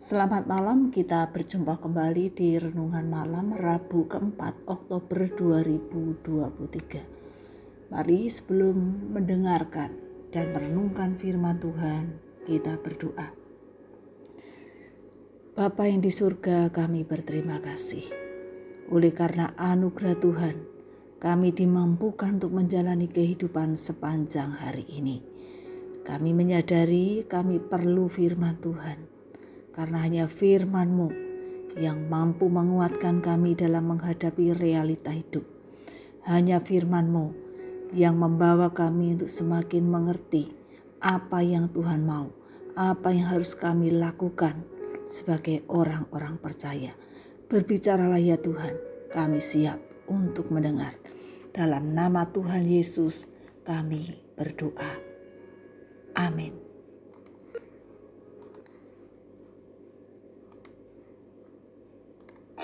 Selamat malam, kita berjumpa kembali di Renungan Malam Rabu keempat Oktober 2023. Mari sebelum mendengarkan dan merenungkan firman Tuhan, kita berdoa. Bapa yang di surga, kami berterima kasih. Oleh karena anugerah Tuhan, kami dimampukan untuk menjalani kehidupan sepanjang hari ini. Kami menyadari kami perlu firman Tuhan karena hanya firman-Mu yang mampu menguatkan kami dalam menghadapi realita hidup. Hanya firman-Mu yang membawa kami untuk semakin mengerti apa yang Tuhan mau, apa yang harus kami lakukan sebagai orang-orang percaya. Berbicaralah ya Tuhan, kami siap untuk mendengar. Dalam nama Tuhan Yesus kami berdoa. Amin.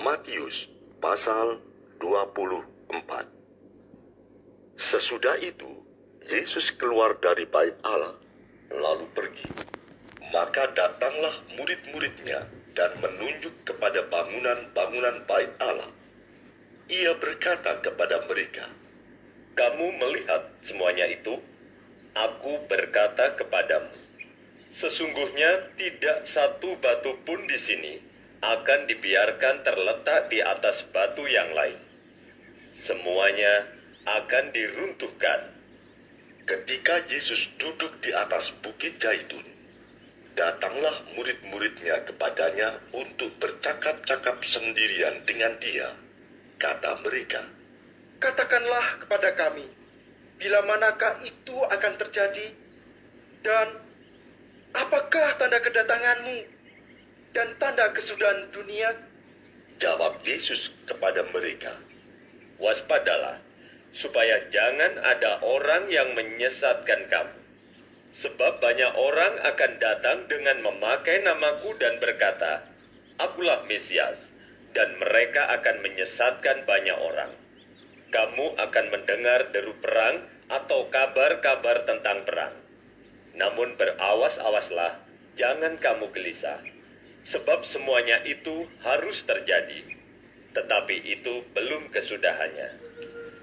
Matius pasal 24 Sesudah itu, Yesus keluar dari bait Allah, lalu pergi. Maka datanglah murid-muridnya dan menunjuk kepada bangunan-bangunan bait Allah. Ia berkata kepada mereka, Kamu melihat semuanya itu? Aku berkata kepadamu, sesungguhnya tidak satu batu pun di sini akan dibiarkan terletak di atas batu yang lain. Semuanya akan diruntuhkan. Ketika Yesus duduk di atas bukit Zaitun, datanglah murid-muridnya kepadanya untuk bercakap-cakap sendirian dengan dia. Kata mereka, Katakanlah kepada kami, Bila manakah itu akan terjadi? Dan apakah tanda kedatanganmu dan tanda kesudahan dunia? Jawab Yesus kepada mereka, Waspadalah, supaya jangan ada orang yang menyesatkan kamu. Sebab banyak orang akan datang dengan memakai namaku dan berkata, Akulah Mesias, dan mereka akan menyesatkan banyak orang kamu akan mendengar deru perang atau kabar-kabar tentang perang. Namun berawas-awaslah, jangan kamu gelisah, sebab semuanya itu harus terjadi, tetapi itu belum kesudahannya.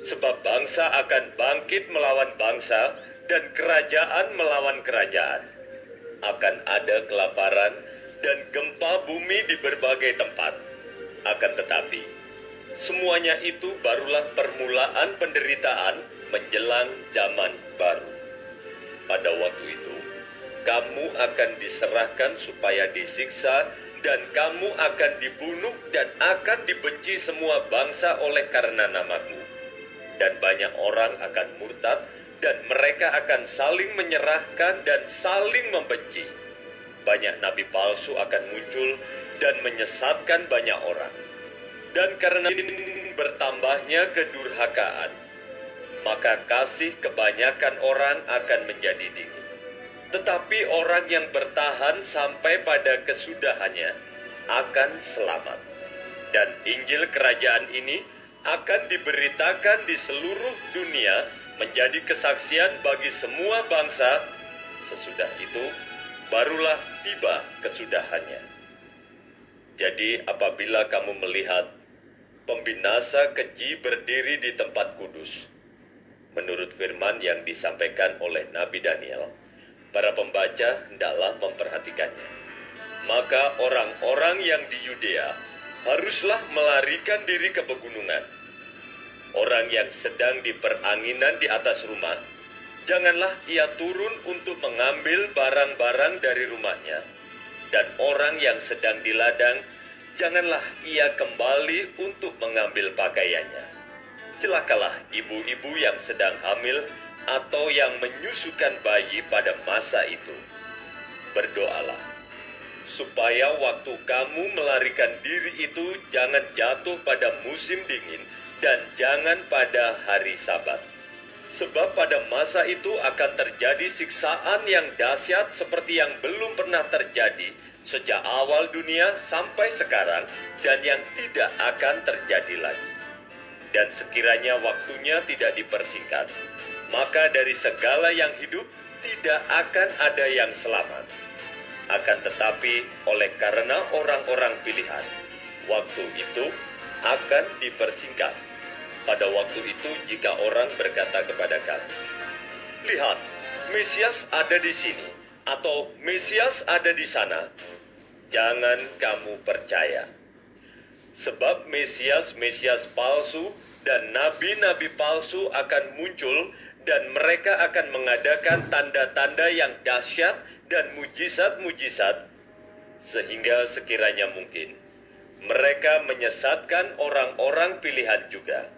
Sebab bangsa akan bangkit melawan bangsa, dan kerajaan melawan kerajaan. Akan ada kelaparan dan gempa bumi di berbagai tempat. Akan tetapi, Semuanya itu barulah permulaan penderitaan menjelang zaman baru. Pada waktu itu, kamu akan diserahkan supaya disiksa dan kamu akan dibunuh dan akan dibenci semua bangsa oleh karena namaku. Dan banyak orang akan murtad dan mereka akan saling menyerahkan dan saling membenci. Banyak nabi palsu akan muncul dan menyesatkan banyak orang dan karena bertambahnya kedurhakaan, maka kasih kebanyakan orang akan menjadi dingin. Tetapi orang yang bertahan sampai pada kesudahannya akan selamat. Dan Injil kerajaan ini akan diberitakan di seluruh dunia menjadi kesaksian bagi semua bangsa. Sesudah itu, barulah tiba kesudahannya. Jadi apabila kamu melihat pembinasa keji berdiri di tempat kudus. Menurut firman yang disampaikan oleh Nabi Daniel, para pembaca hendaklah memperhatikannya. Maka orang-orang yang di Yudea haruslah melarikan diri ke pegunungan. Orang yang sedang di peranginan di atas rumah, janganlah ia turun untuk mengambil barang-barang dari rumahnya. Dan orang yang sedang di ladang, janganlah ia kembali untuk mengambil pakaiannya. Celakalah ibu-ibu yang sedang hamil atau yang menyusukan bayi pada masa itu. Berdoalah, supaya waktu kamu melarikan diri itu jangan jatuh pada musim dingin dan jangan pada hari sabat. Sebab pada masa itu akan terjadi siksaan yang dahsyat seperti yang belum pernah terjadi sejak awal dunia sampai sekarang dan yang tidak akan terjadi lagi. Dan sekiranya waktunya tidak dipersingkat, maka dari segala yang hidup tidak akan ada yang selamat. Akan tetapi, oleh karena orang-orang pilihan, waktu itu akan dipersingkat. Pada waktu itu, jika orang berkata kepada kami, "Lihat, Mesias ada di sini," atau "Mesias ada di sana," jangan kamu percaya, sebab Mesias-Mesias palsu dan nabi-nabi palsu akan muncul, dan mereka akan mengadakan tanda-tanda yang dahsyat dan mujizat-mujizat, sehingga sekiranya mungkin mereka menyesatkan orang-orang pilihan juga.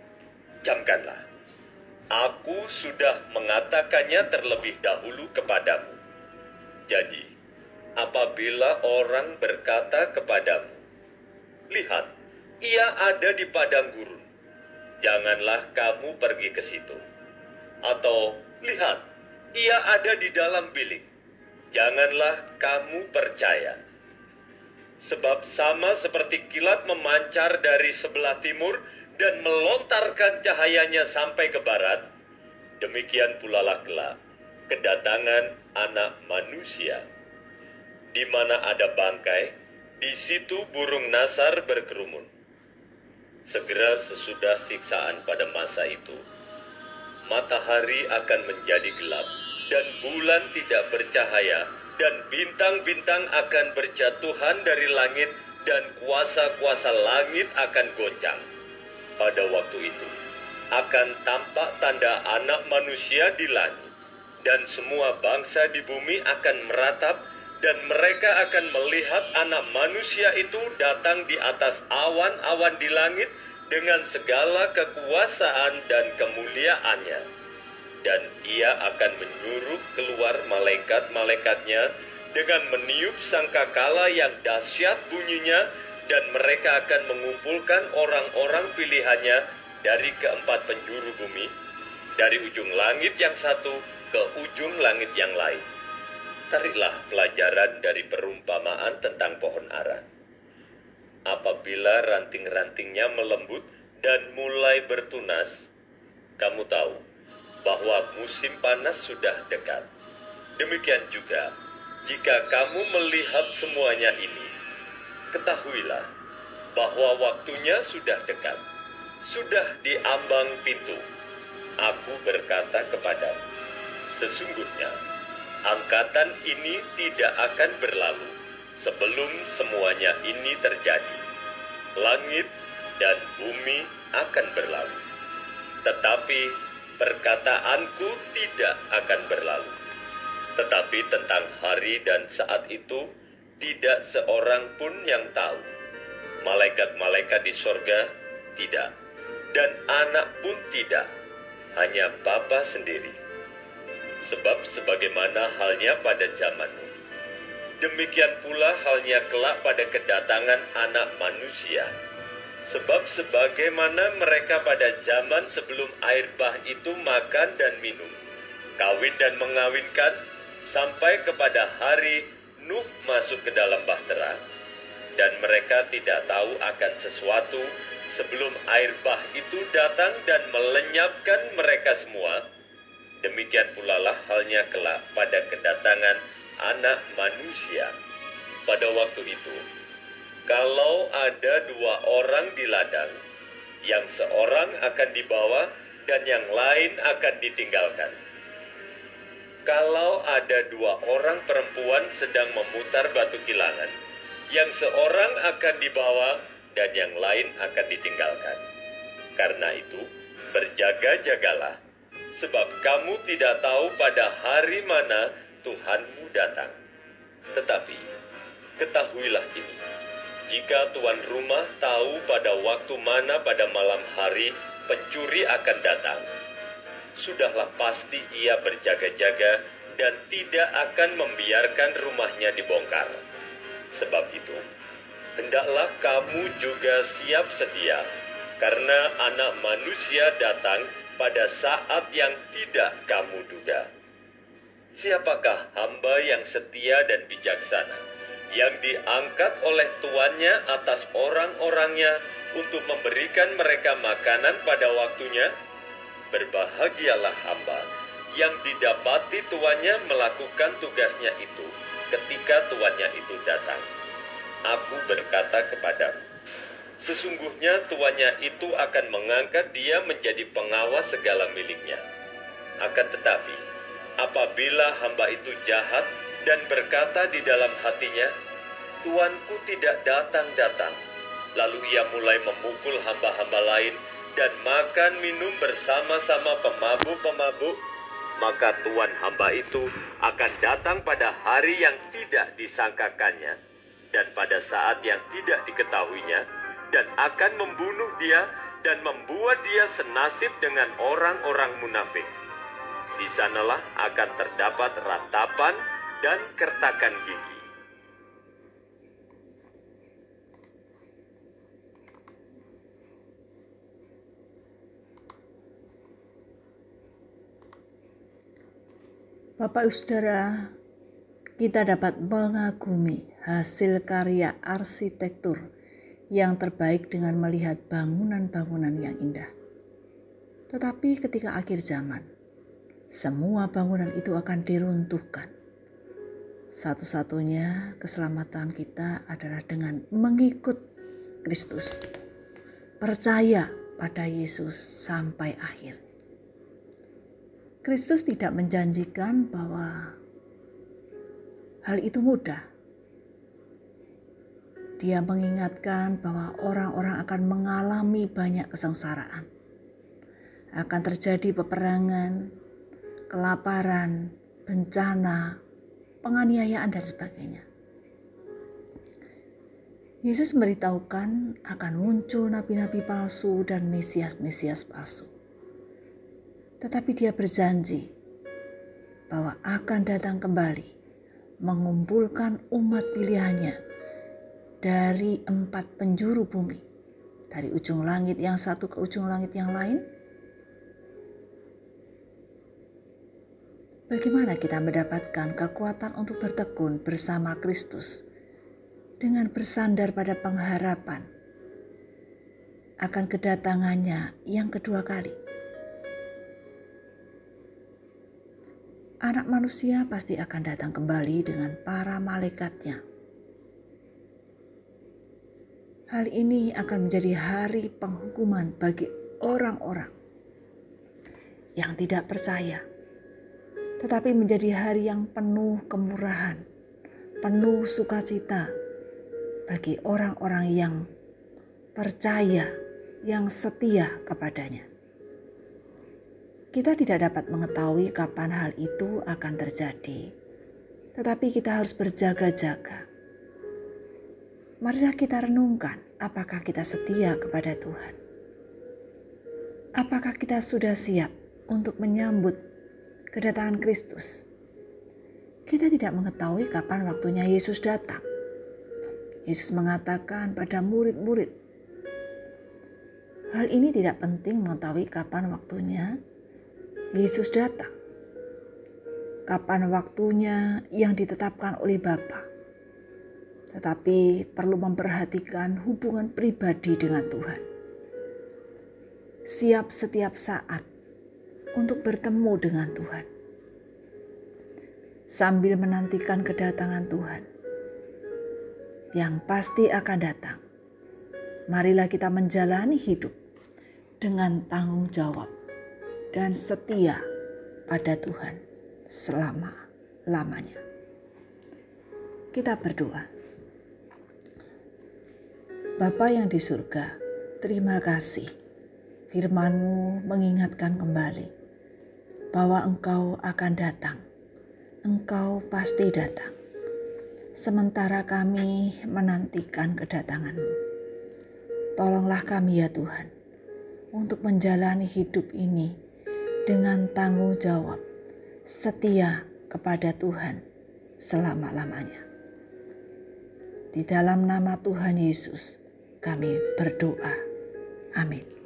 Camkanlah, aku sudah mengatakannya terlebih dahulu kepadamu. Jadi, apabila orang berkata kepadamu, "Lihat, ia ada di padang gurun," janganlah kamu pergi ke situ. Atau, "Lihat, ia ada di dalam bilik," janganlah kamu percaya. Sebab sama seperti kilat memancar dari sebelah timur dan melontarkan cahayanya sampai ke barat, demikian pula lah kedatangan anak manusia. Di mana ada bangkai, di situ burung nasar berkerumun. Segera sesudah siksaan pada masa itu, matahari akan menjadi gelap dan bulan tidak bercahaya dan bintang-bintang akan berjatuhan dari langit dan kuasa-kuasa langit akan goncang. Pada waktu itu akan tampak tanda anak manusia di langit dan semua bangsa di bumi akan meratap dan mereka akan melihat anak manusia itu datang di atas awan-awan di langit dengan segala kekuasaan dan kemuliaannya dan ia akan menyuruh keluar malaikat-malaikatnya dengan meniup sangkakala yang dahsyat bunyinya dan mereka akan mengumpulkan orang-orang pilihannya dari keempat penjuru bumi, dari ujung langit yang satu ke ujung langit yang lain. Tariklah pelajaran dari perumpamaan tentang pohon ara. Apabila ranting-rantingnya melembut dan mulai bertunas, kamu tahu bahwa musim panas sudah dekat. Demikian juga, jika kamu melihat semuanya ini, ketahuilah bahwa waktunya sudah dekat, sudah diambang pintu. Aku berkata kepadamu, sesungguhnya angkatan ini tidak akan berlalu sebelum semuanya ini terjadi. Langit dan bumi akan berlalu, tetapi perkataanku tidak akan berlalu. Tetapi tentang hari dan saat itu, tidak seorang pun yang tahu. Malaikat-malaikat di sorga tidak, dan anak pun tidak, hanya Bapa sendiri. Sebab sebagaimana halnya pada zamanmu, demikian pula halnya kelak pada kedatangan anak manusia. Sebab sebagaimana mereka pada zaman sebelum air bah itu makan dan minum, kawin dan mengawinkan, sampai kepada hari Nuh masuk ke dalam bahtera, dan mereka tidak tahu akan sesuatu sebelum air bah itu datang dan melenyapkan mereka semua, demikian pula lah halnya kelak pada kedatangan anak manusia. Pada waktu itu, kalau ada dua orang di ladang, yang seorang akan dibawa dan yang lain akan ditinggalkan. Kalau ada dua orang perempuan sedang memutar batu kilangan, yang seorang akan dibawa dan yang lain akan ditinggalkan. Karena itu, berjaga-jagalah, sebab kamu tidak tahu pada hari mana Tuhanmu datang. Tetapi, ketahuilah ini, jika tuan rumah tahu pada waktu mana pada malam hari pencuri akan datang, sudahlah pasti ia berjaga-jaga dan tidak akan membiarkan rumahnya dibongkar. Sebab itu, hendaklah kamu juga siap sedia, karena anak manusia datang pada saat yang tidak kamu duga. Siapakah hamba yang setia dan bijaksana? yang diangkat oleh tuannya atas orang-orangnya untuk memberikan mereka makanan pada waktunya, berbahagialah hamba yang didapati tuannya melakukan tugasnya itu ketika tuannya itu datang. Aku berkata kepadamu, sesungguhnya tuannya itu akan mengangkat dia menjadi pengawas segala miliknya. Akan tetapi, apabila hamba itu jahat dan berkata di dalam hatinya, Tuanku tidak datang-datang, lalu ia mulai memukul hamba-hamba lain dan makan minum bersama-sama pemabuk-pemabuk, maka Tuhan hamba itu akan datang pada hari yang tidak disangkakannya dan pada saat yang tidak diketahuinya dan akan membunuh dia dan membuat dia senasib dengan orang-orang munafik. Di sanalah akan terdapat ratapan dan kertakan gigi. Bapak Saudara, kita dapat mengagumi hasil karya arsitektur yang terbaik dengan melihat bangunan-bangunan yang indah. Tetapi ketika akhir zaman, semua bangunan itu akan diruntuhkan. Satu-satunya keselamatan kita adalah dengan mengikut Kristus. Percaya pada Yesus sampai akhir. Kristus tidak menjanjikan bahwa hal itu mudah. Dia mengingatkan bahwa orang-orang akan mengalami banyak kesengsaraan. Akan terjadi peperangan, kelaparan, bencana, penganiayaan, dan sebagainya. Yesus memberitahukan akan muncul nabi-nabi palsu dan mesias-mesias palsu. Tetapi dia berjanji bahwa akan datang kembali mengumpulkan umat pilihannya dari empat penjuru bumi. Dari ujung langit yang satu ke ujung langit yang lain. Bagaimana kita mendapatkan kekuatan untuk bertekun bersama Kristus dengan bersandar pada pengharapan akan kedatangannya yang kedua kali? anak manusia pasti akan datang kembali dengan para malaikatnya. Hal ini akan menjadi hari penghukuman bagi orang-orang yang tidak percaya, tetapi menjadi hari yang penuh kemurahan, penuh sukacita bagi orang-orang yang percaya, yang setia kepadanya. Kita tidak dapat mengetahui kapan hal itu akan terjadi, tetapi kita harus berjaga-jaga. Marilah kita renungkan apakah kita setia kepada Tuhan. Apakah kita sudah siap untuk menyambut kedatangan Kristus? Kita tidak mengetahui kapan waktunya Yesus datang. Yesus mengatakan pada murid-murid, Hal ini tidak penting mengetahui kapan waktunya Yesus datang. Kapan waktunya yang ditetapkan oleh Bapa. Tetapi perlu memperhatikan hubungan pribadi dengan Tuhan. Siap setiap saat untuk bertemu dengan Tuhan. Sambil menantikan kedatangan Tuhan yang pasti akan datang. Marilah kita menjalani hidup dengan tanggung jawab dan setia pada Tuhan selama-lamanya. Kita berdoa. Bapa yang di surga, terima kasih firman-Mu mengingatkan kembali bahwa Engkau akan datang. Engkau pasti datang. Sementara kami menantikan kedatangan-Mu. Tolonglah kami ya Tuhan untuk menjalani hidup ini dengan tanggung jawab setia kepada Tuhan selama-lamanya. Di dalam nama Tuhan Yesus, kami berdoa. Amin.